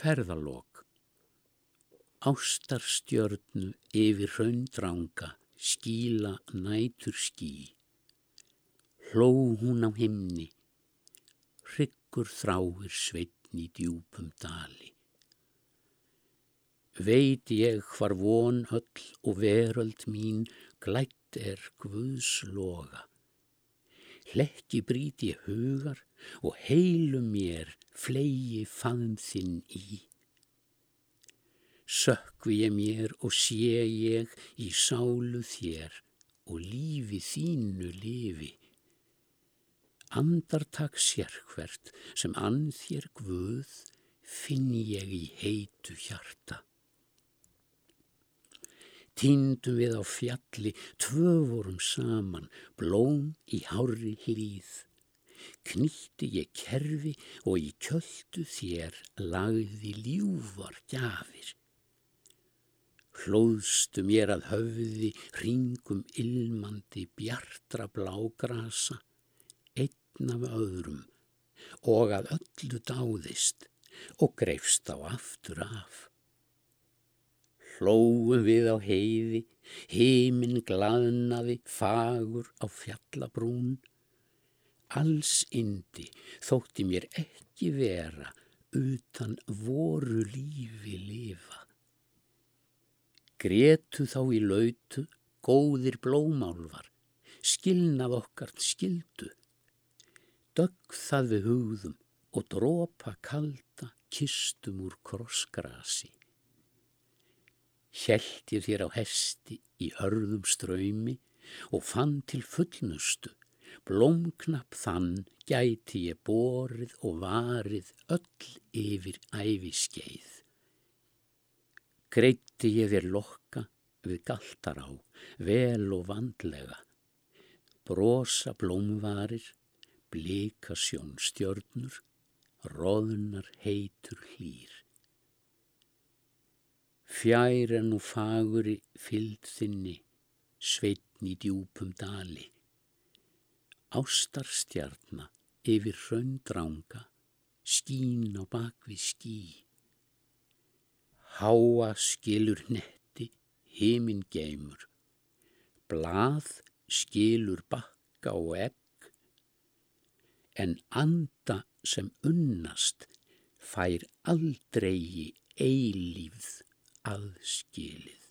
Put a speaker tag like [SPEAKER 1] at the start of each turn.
[SPEAKER 1] Ferðalók Ástarstjörnu yfir raundranga skíla nætur skí. Hló hún á himni, hryggur þráir sveitn í djúpum dali. Veit ég hvar von öll og veröld mín glætt er Guðsloga. Hlekki bríti hugar og heilu mér flegi faðum þinn í sökvi ég mér og sé ég í sálu þér og lífi þínu lifi. Andartak sérkvert sem ann þér guð finn ég í heitu hjarta. Týndum við á fjalli, tvö vorum saman, blóm í hári hlýð. Knýtti ég kerfi og í kjöldu þér lagði ljúvar gjafir. Hlóðstu mér að höfði ringum ilmandi bjartra blágrasa, einn af öðrum og að öllu dáðist og greifst á aftur af. Hlóum við á heiði, heiminn glaðnaði, fagur á fjallabrún. Alls indi þótti mér ekki vera utan voru lífi lifa. Gretu þá í lautu, góðir blómálvar, skilnað okkar skildu. Dögg það við hugðum og drópa kalda kistum úr krossgrasi. Hjælt ég þér á hesti í hörðum ströymi og fann til fullnustu. Blómknapp þann gæti ég borið og varið öll yfir æfiskeið. Greitti ég þér lokka við galtar á, vel og vandlega. Brosa blómvarir, blika sjónstjörnur, roðunar heitur hlýr. Fjær en og faguri fyllt þinni, sveitn í djúpum dali. Ástarstjarnar yfir raundranga, skín á bakvið skí. Háa skilur netti, heiminn geimur. Blað skilur bakka og egg. En anda sem unnast fær aldrei eilífð aðskilið.